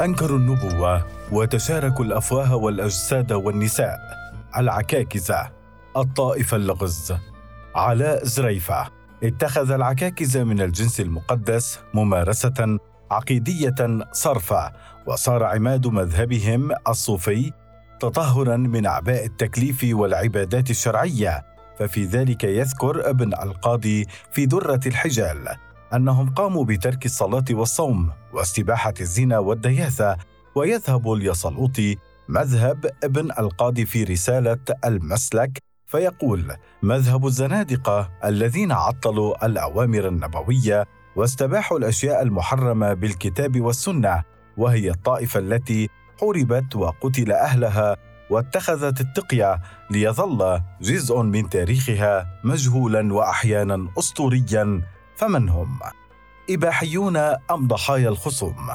أنكروا النبوة وتشاركوا الأفواه والأجساد والنساء. العكاكزة الطائفة اللغز علاء زريفة. اتخذ العكاكزة من الجنس المقدس ممارسة عقيدية صرفة وصار عماد مذهبهم الصوفي تطهرا من أعباء التكليف والعبادات الشرعية ففي ذلك يذكر ابن القاضي في درة الحجال. أنهم قاموا بترك الصلاة والصوم واستباحة الزنا والدياثة ويذهب اليصلوطي مذهب ابن القاضي في رسالة المسلك فيقول مذهب الزنادقة الذين عطلوا الأوامر النبوية واستباحوا الأشياء المحرمة بالكتاب والسنة وهي الطائفة التي حوربت وقتل أهلها واتخذت التقيه ليظل جزء من تاريخها مجهولا واحيانا اسطوريا فمن هم؟ إباحيون أم ضحايا الخصوم؟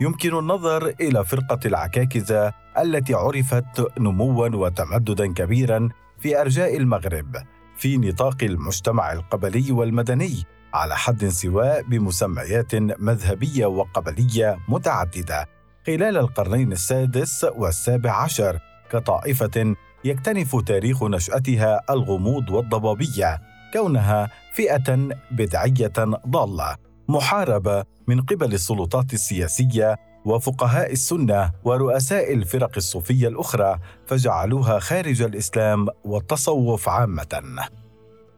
يمكن النظر إلى فرقة العكاكزه التي عرفت نموا وتمددا كبيرا في أرجاء المغرب في نطاق المجتمع القبلي والمدني على حد سواء بمسميات مذهبية وقبلية متعددة. خلال القرنين السادس والسابع عشر كطائفة يكتنف تاريخ نشأتها الغموض والضبابية. كونها فئة بدعية ضالة محاربة من قبل السلطات السياسية وفقهاء السنة ورؤساء الفرق الصوفية الأخرى فجعلوها خارج الإسلام والتصوف عامة.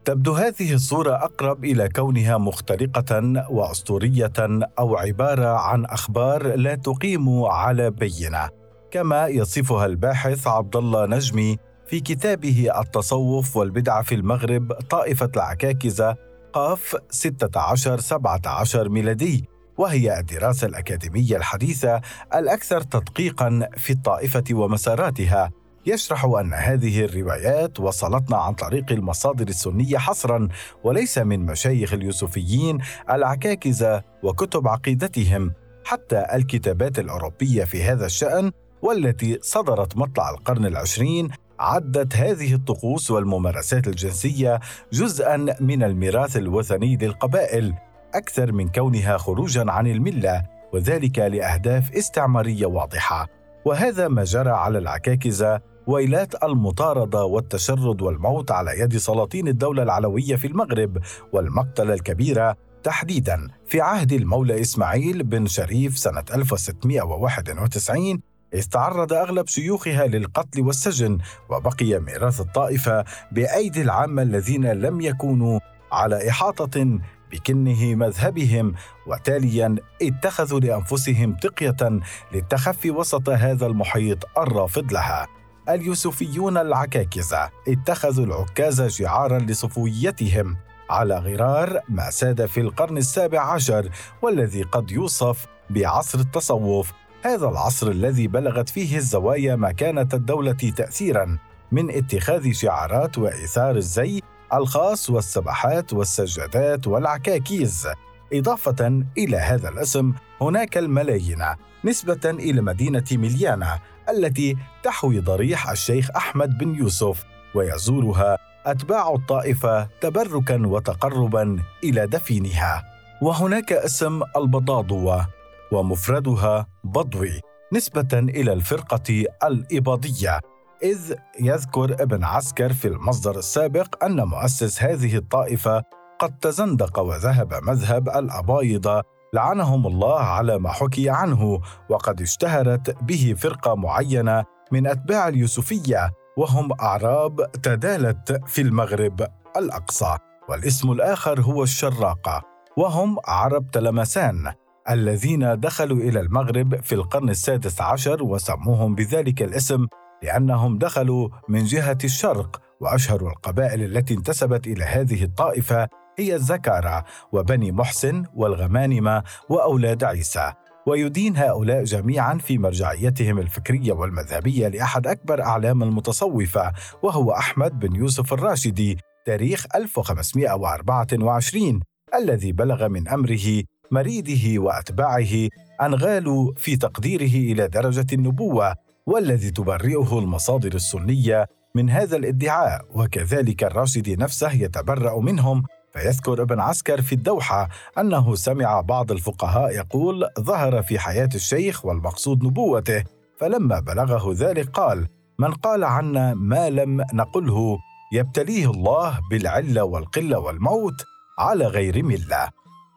تبدو هذه الصورة أقرب إلى كونها مختلقة وأسطورية أو عبارة عن أخبار لا تقيم على بينة، كما يصفها الباحث عبد الله نجمي في كتابه التصوف والبدعة في المغرب طائفة العكاكزة قاف 16 17 ميلادي وهي الدراسة الأكاديمية الحديثة الأكثر تدقيقا في الطائفة ومساراتها. يشرح أن هذه الروايات وصلتنا عن طريق المصادر السنية حصرا وليس من مشايخ اليوسفيين العكاكزة وكتب عقيدتهم. حتى الكتابات الأوروبية في هذا الشأن والتي صدرت مطلع القرن العشرين عدت هذه الطقوس والممارسات الجنسية جزءا من الميراث الوثني للقبائل أكثر من كونها خروجا عن الملة وذلك لأهداف استعمارية واضحة. وهذا ما جرى على العكاكزة ويلات المطاردة والتشرد والموت على يد سلاطين الدولة العلوية في المغرب والمقتلة الكبيرة تحديدا في عهد المولى إسماعيل بن شريف سنة 1691 إذ تعرض أغلب شيوخها للقتل والسجن وبقي ميراث الطائفة بأيدي العامة الذين لم يكونوا على إحاطة بكنه مذهبهم وتاليا اتخذوا لأنفسهم تقية للتخفي وسط هذا المحيط الرافض لها. اليوسفيون العكاكزة اتخذوا العكاز شعارا لصفويتهم على غرار ما ساد في القرن السابع عشر والذي قد يوصف بعصر التصوف هذا العصر الذي بلغت فيه الزوايا مكانة الدولة تأثيرا من اتخاذ شعارات وإيثار الزي الخاص والسبحات والسجادات والعكاكيز. إضافة إلى هذا الاسم هناك الملايين نسبة إلى مدينة مليانا التي تحوي ضريح الشيخ أحمد بن يوسف ويزورها أتباع الطائفة تبركا وتقربا إلى دفينها. وهناك اسم البضاضوه ومفردها بضوي نسبة إلى الفرقة الإباضية إذ يذكر ابن عسكر في المصدر السابق أن مؤسس هذه الطائفة قد تزندق وذهب مذهب الابايضه لعنهم الله على ما حكي عنه وقد اشتهرت به فرقة معينة من أتباع اليوسفية وهم أعراب تدالت في المغرب الأقصى والاسم الآخر هو الشراقة وهم عرب تلمسان الذين دخلوا إلى المغرب في القرن السادس عشر وسموهم بذلك الاسم لأنهم دخلوا من جهة الشرق وأشهر القبائل التي انتسبت إلى هذه الطائفة هي الزكارة وبني محسن والغمانمة وأولاد عيسى. ويدين هؤلاء جميعا في مرجعيتهم الفكرية والمذهبية لأحد أكبر أعلام المتصوفة وهو أحمد بن يوسف الراشدي تاريخ 1524 الذي بلغ من أمره مريده وأتباعه أن غالوا في تقديره إلى درجة النبوة والذي تبرئه المصادر السنية من هذا الادعاء وكذلك الراشدي نفسه يتبرأ منهم. فيذكر ابن عسكر في الدوحة أنه سمع بعض الفقهاء يقول ظهر في حياة الشيخ والمقصود نبوته فلما بلغه ذلك قال من قال عنا ما لم نقله يبتليه الله بالعلة والقلة والموت على غير ملة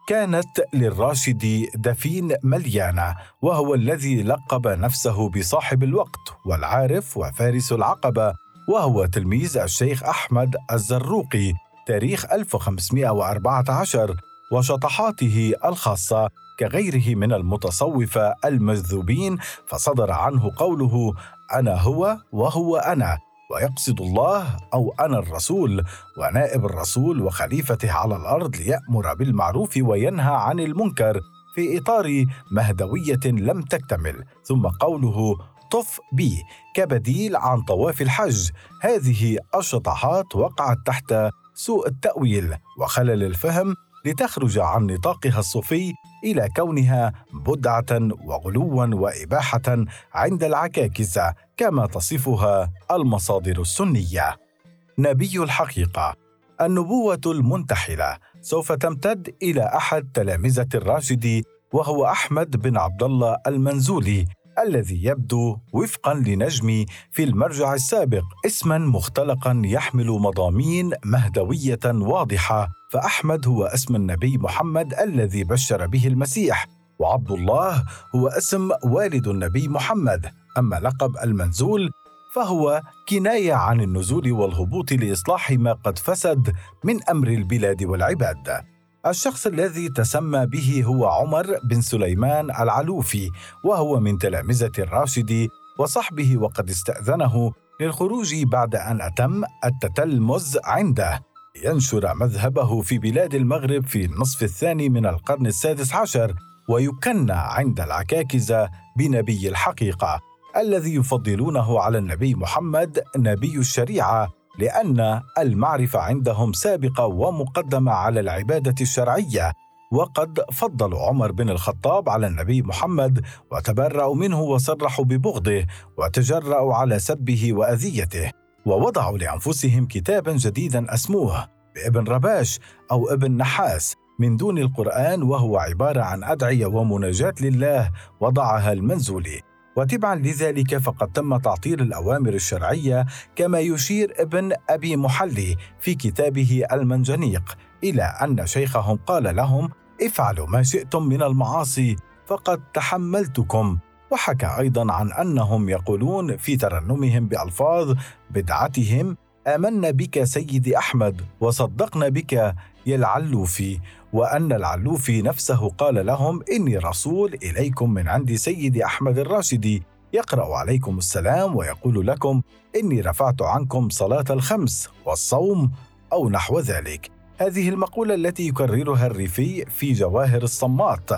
كانت للراشد دفين مليانة وهو الذي لقب نفسه بصاحب الوقت والعارف وفارس العقبة وهو تلميذ الشيخ أحمد الزروقي تاريخ 1514 وشطحاته الخاصة كغيره من المتصوفة المجذوبين فصدر عنه قوله أنا هو وهو أنا ويقصد الله أو أنا الرسول ونائب الرسول وخليفته على الأرض ليأمر بالمعروف وينهى عن المنكر في إطار مهدوية لم تكتمل ثم قوله طف بي كبديل عن طواف الحج. هذه الشطحات وقعت تحت سوء التأويل وخلل الفهم لتخرج عن نطاقها الصوفي إلى كونها بدعة وغلوا وإباحة عند العكاكسه كما تصفها المصادر السنية. نبي الحقيقة النبوة المنتحلة سوف تمتد إلى أحد تلامذة الراشدي وهو أحمد بن عبد الله المنزولي الذي يبدو وفقا لنجمي في المرجع السابق اسما مختلقا يحمل مضامين مهدوية واضحة فأحمد هو اسم النبي محمد الذي بشر به المسيح وعبد الله هو اسم والد النبي محمد. أما لقب المنزول فهو كناية عن النزول والهبوط لإصلاح ما قد فسد من أمر البلاد والعباد. الشخص الذي تسمى به هو عمر بن سليمان العلوفي وهو من تلامذة الراشدي وصحبه وقد استأذنه للخروج بعد أن أتم التتلمذ عنده. ينشر مذهبه في بلاد المغرب في النصف الثاني من القرن السادس عشر ويكنى عند العكاكزة بنبي الحقيقة. الذي يفضلونه على النبي محمد نبي الشريعة لأن المعرفة عندهم سابقة ومقدمة على العبادة الشرعية. وقد فضلوا عمر بن الخطاب على النبي محمد وتبرأوا منه وصرحوا ببغضه وتجرأوا على سبه وأذيته ووضعوا لأنفسهم كتابا جديدا أسموه بابن رباش أو ابن نحاس من دون القرآن وهو عبارة عن أدعية ومناجاة لله وضعها المنزولي. وتبعا لذلك فقد تم تعطيل الأوامر الشرعية كما يشير ابن أبي محلي في كتابه المنجنيق إلى أن شيخهم قال لهم افعلوا ما شئتم من المعاصي فقد تحملتكم. وحكى أيضا عن أنهم يقولون في ترنمهم بألفاظ بدعتهم آمنا بك سيدي أحمد وصدقنا بك يا العلوفي. وأن العلوفي نفسه قال لهم إني رسول إليكم من عند سيدي أحمد الراشدي. يقرأ عليكم السلام ويقول لكم إني رفعت عنكم صلاة الخمس والصوم أو نحو ذلك. هذه المقولة التي يكررها الريفي في جواهر الصمات.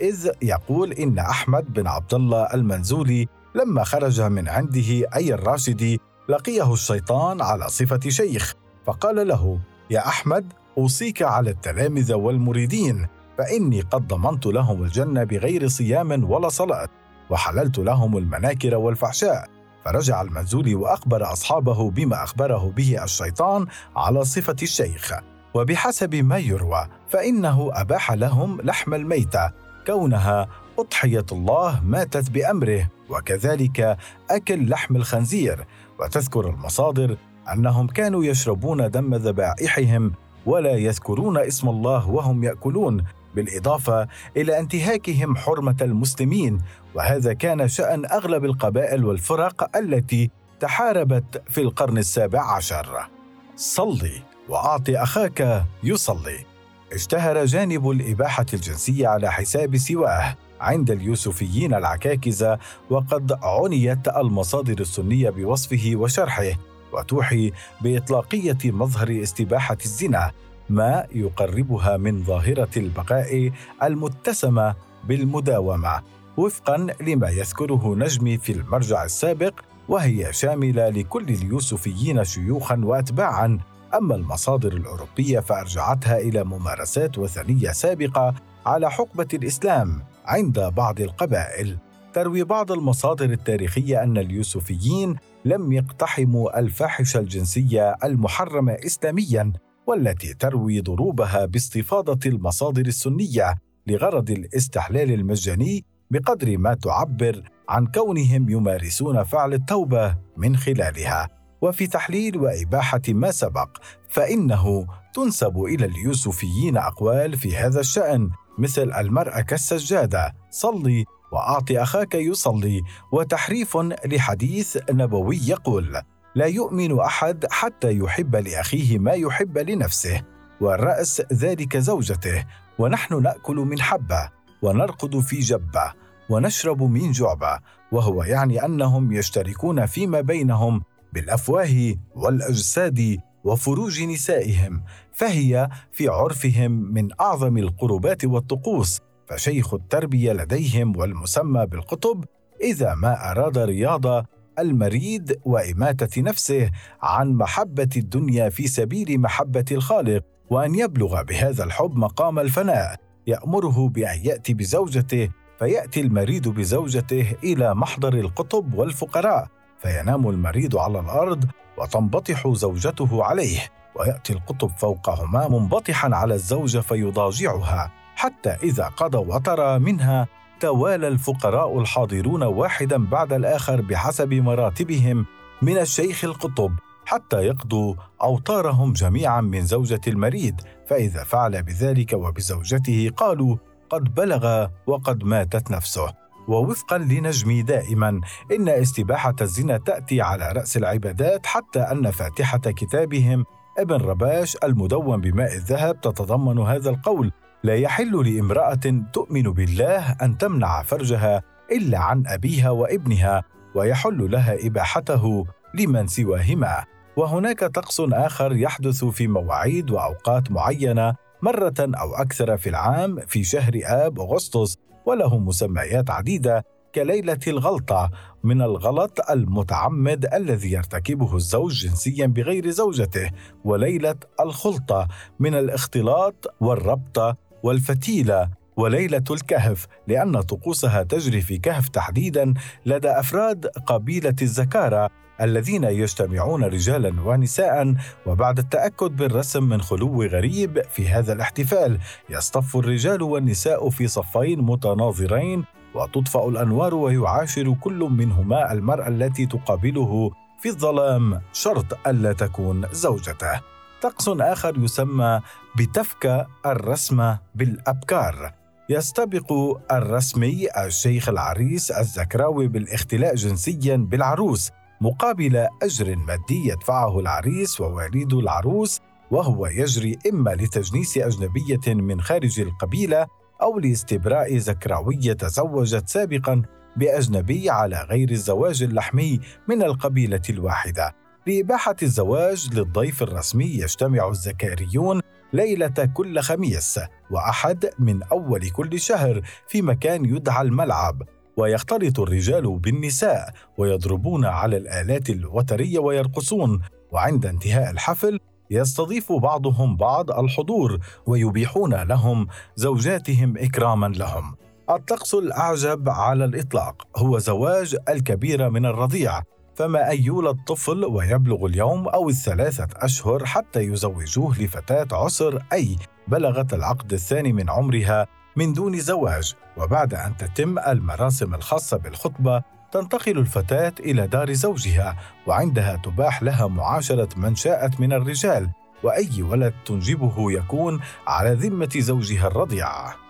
إذ يقول إن أحمد بن عبد الله المنزولي لما خرج من عنده أي الراشدي لقيه الشيطان على صفة شيخ. فقال له يا أحمد أوصيك على التلامذه والمريدين فإني قد ضمنت لهم الجنة بغير صيام ولا صلاة وحللت لهم المناكر والفحشاء فرجع المنزولي وأخبر أصحابه بما أخبره به الشيطان على صفة الشيخ. وبحسب ما يروى فإنه أباح لهم لحم الميتة كونها أضحية الله ماتت بأمره وكذلك أكل لحم الخنزير. وتذكر المصادر أنهم كانوا يشربون دم ذبائحهم ولا يذكرون اسم الله وهم يأكلون بالإضافة إلى انتهاكهم حرمة المسلمين وهذا كان شأن أغلب القبائل والفرق التي تحاربت في القرن السابع عشر. صلي وأعط أخاك يصلي. اشتهر جانب الإباحة الجنسية على حساب سواه عند اليوسفيين العكاكزه وقد عنيت المصادر السنية بوصفه وشرحه. وتوحي بإطلاقية مظهر استباحة الزنا ما يقربها من ظاهرة البقاء المتسمه بالمداومة وفقا لما يذكره نجمي في المرجع السابق وهي شاملة لكل اليوسفيين شيوخا واتباعا. أما المصادر الأوروبية فأرجعتها إلى ممارسات وثنية سابقة على حقبة الإسلام عند بعض القبائل. تروي بعض المصادر التاريخية أن اليوسفيين لم يقتحموا الفاحشة الجنسية المحرمة اسلاميا والتي تروي ضروبها باستفاضة المصادر السنية لغرض الاستحلال المجاني بقدر ما تعبر عن كونهم يمارسون فعل التوبة من خلالها. وفي تحليل وإباحة ما سبق فإنه تنسب إلى اليوسفيين أقوال في هذا الشأن مثل المرأة كالسجادة صلي وأعط أخاك يصلي. وتحريف لحديث نبوي يقول لا يؤمن أحد حتى يحب لأخيه ما يحب لنفسه والرأس ذلك زوجته. ونحن نأكل من حبة ونرقد في جبة ونشرب من جعبة. وهو يعني أنهم يشتركون فيما بينهم بالأفواه والأجساد وفروج نسائهم فهي في عرفهم من أعظم القربات والطقوس. فشيخ التربية لديهم والمسمى بالقطب إذا ما أراد رياضه المريد وإماتة نفسه عن محبة الدنيا في سبيل محبة الخالق وأن يبلغ بهذا الحب مقام الفناء يأمره بأن يأتي بزوجته فيأتي المريد بزوجته إلى محضر القطب والفقراء فينام المريد على الأرض وتنبطح زوجته عليه ويأتي القطب فوقهما منبطحا على الزوجة فيضاجعها. حتى إذا قضى وترى منها توالى الفقراء الحاضرون واحدا بعد الآخر بحسب مراتبهم من الشيخ القطب حتى يقضوا أوطارهم جميعا من زوجة المريد فإذا فعل بذلك وبزوجته قالوا قد بلغ وقد ماتت نفسه. ووفقا لنجمي دائما إن استباحة الزنا تأتي على رأس العبادات حتى أن فاتحة كتابهم ابن رباش المدون بماء الذهب تتضمن هذا القول. لا يحل لامرأة تؤمن بالله أن تمنع فرجها إلا عن أبيها وابنها ويحل لها إباحته لمن سواهما. وهناك طقس آخر يحدث في مواعيد وأوقات معينة مرة أو أكثر في العام في شهر آب أغسطس وله مسميات عديدة كليلة الغلطة من الغلط المتعمد الذي يرتكبه الزوج جنسيا بغير زوجته وليلة الخلطة من الاختلاط والربطة والفتيله وليلة الكهف لأن طقوسها تجري في كهف تحديدا لدى أفراد قبيلة الزكارة الذين يجتمعون رجالا ونساء. وبعد التأكد بالرسم من خلو غريب في هذا الاحتفال يصطف الرجال والنساء في صفين متناظرين وتطفأ الأنوار ويعاشر كل منهما المرأة التي تقابله في الظلام شرط ألا تكون زوجته. طقس آخر يسمى بتفك الرسمه بالأبكار. يستبق الرسمي الشيخ العريس الزكراوي بالاختلاء جنسيا بالعروس مقابل أجر مادي يدفعه العريس ووالد العروس وهو يجري إما لتجنيس أجنبية من خارج القبيلة أو لاستبراء زكراويه تزوجت سابقا بأجنبي على غير الزواج اللحمي من القبيلة الواحدة. لاباحه الزواج للضيف الرسمي يجتمع الزكاريون ليلة كل خميس وأحد من أول كل شهر في مكان يدعى الملعب ويختلط الرجال بالنساء ويضربون على الآلات الوترية ويرقصون وعند انتهاء الحفل يستضيف بعضهم بعض الحضور ويبيحون لهم زوجاتهم إكراما لهم. الطقس الأعجب على الإطلاق هو زواج الكبير من الرضيع فما أن يولد طفل ويبلغ اليوم أو الثلاثة أشهر حتى يزوجوه لفتاة عسر أي بلغت العقد الثاني من عمرها من دون زواج. وبعد أن تتم المراسم الخاصة بالخطبة تنتقل الفتاة إلى دار زوجها وعندها تباح لها معاشرة من شاءت من الرجال وأي ولد تنجبه يكون على ذمة زوجها الرضيع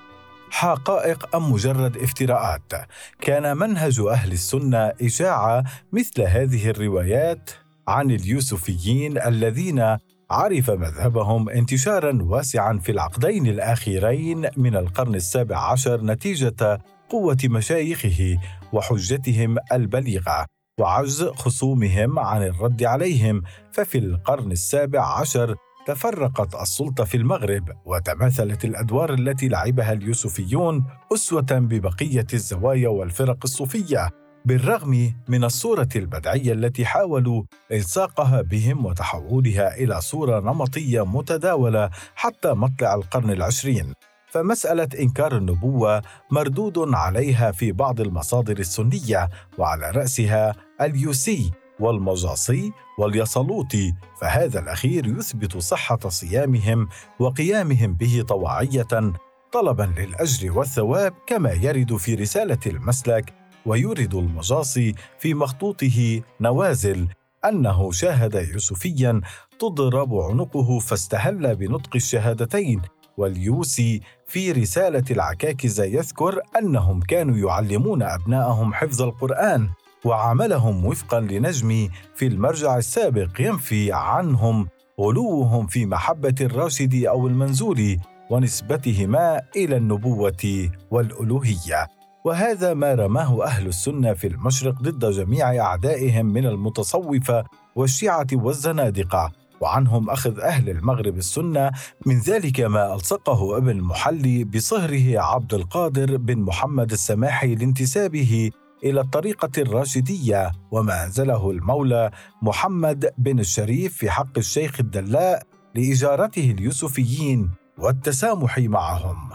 حقائق أم مجرد افتراءات؟ كان منهج أهل السنة إشاعة مثل هذه الروايات عن اليوسفيين الذين عرف مذهبهم انتشارا واسعا في العقدين الأخيرين من القرن السابع عشر نتيجة قوة مشايخه وحجتهم البليغة وعجز خصومهم عن الرد عليهم. ففي القرن السابع عشر تفرقت السلطة في المغرب وتماثلت الأدوار التي لعبها اليوسفيون أسوة ببقية الزوايا والفرق الصوفية بالرغم من الصورة البدعية التي حاولوا إلصاقها بهم وتحولها إلى صورة نمطية متداولة حتى مطلع القرن العشرين. فمسألة إنكار النبوة مردود عليها في بعض المصادر السنية وعلى رأسها اليوسي والمجاصي واليصلوطي فهذا الأخير يثبت صحة صيامهم وقيامهم به طواعية طلبا للأجر والثواب كما يرد في رسالة المسلك ويورد المجاصي في مخطوطه نوازل أنه شاهد يوسفيا تضرب عنقه فاستهل بنطق الشهادتين واليوسي في رسالة العكاكز يذكر أنهم كانوا يعلمون أبناءهم حفظ القرآن. وعملهم وفقا لنجم في المرجع السابق ينفي عنهم غلوهم في محبة الراشد أو المنزول ونسبتهما إلى النبوة والألوهية. وهذا ما رماه أهل السنة في المشرق ضد جميع أعدائهم من المتصوفة والشيعة والزنادقة. وعنهم أخذ أهل المغرب السنة من ذلك ما ألصقه أبن المحلي بصهره عبد القادر بن محمد السماحي لانتسابه إلى الطريقة الراشدية وما أنزله المولى محمد بن الشريف في حق الشيخ الدلاء لإجارته اليوسفيين والتسامح معهم.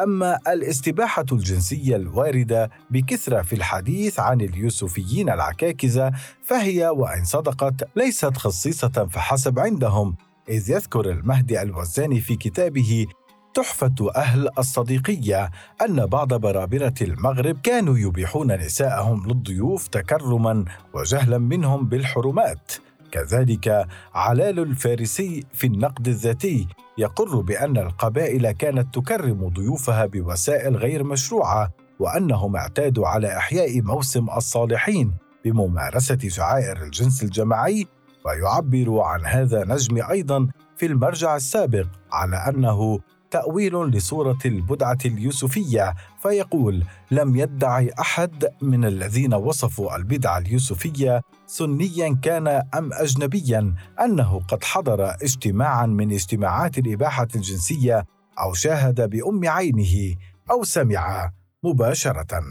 أما الاستباحة الجنسية الواردة بكثرة في الحديث عن اليوسفيين العكاكزة فهي وإن صدقت ليست خصيصة فحسب عندهم إذ يذكر المهدي الوزاني في كتابه تحفة أهل الصديقية أن بعض برابرة المغرب كانوا يبيحون نساءهم للضيوف تكرما وجهلا منهم بالحرمات. كذلك علال الفارسي في النقد الذاتي يقر بأن القبائل كانت تكرم ضيوفها بوسائل غير مشروعة وأنهم اعتادوا على إحياء موسم الصالحين بممارسة شعائر الجنس الجماعي ويعبر عن هذا نجم أيضا في المرجع السابق على أنه تأويل لصورة البدعة اليوسفية فيقول: لم يدعي أحد من الذين وصفوا البدعة اليوسفية سنيا كان أم أجنبيا أنه قد حضر اجتماعا من اجتماعات الإباحة الجنسية أو شاهد بأم عينه أو سمع مباشرة.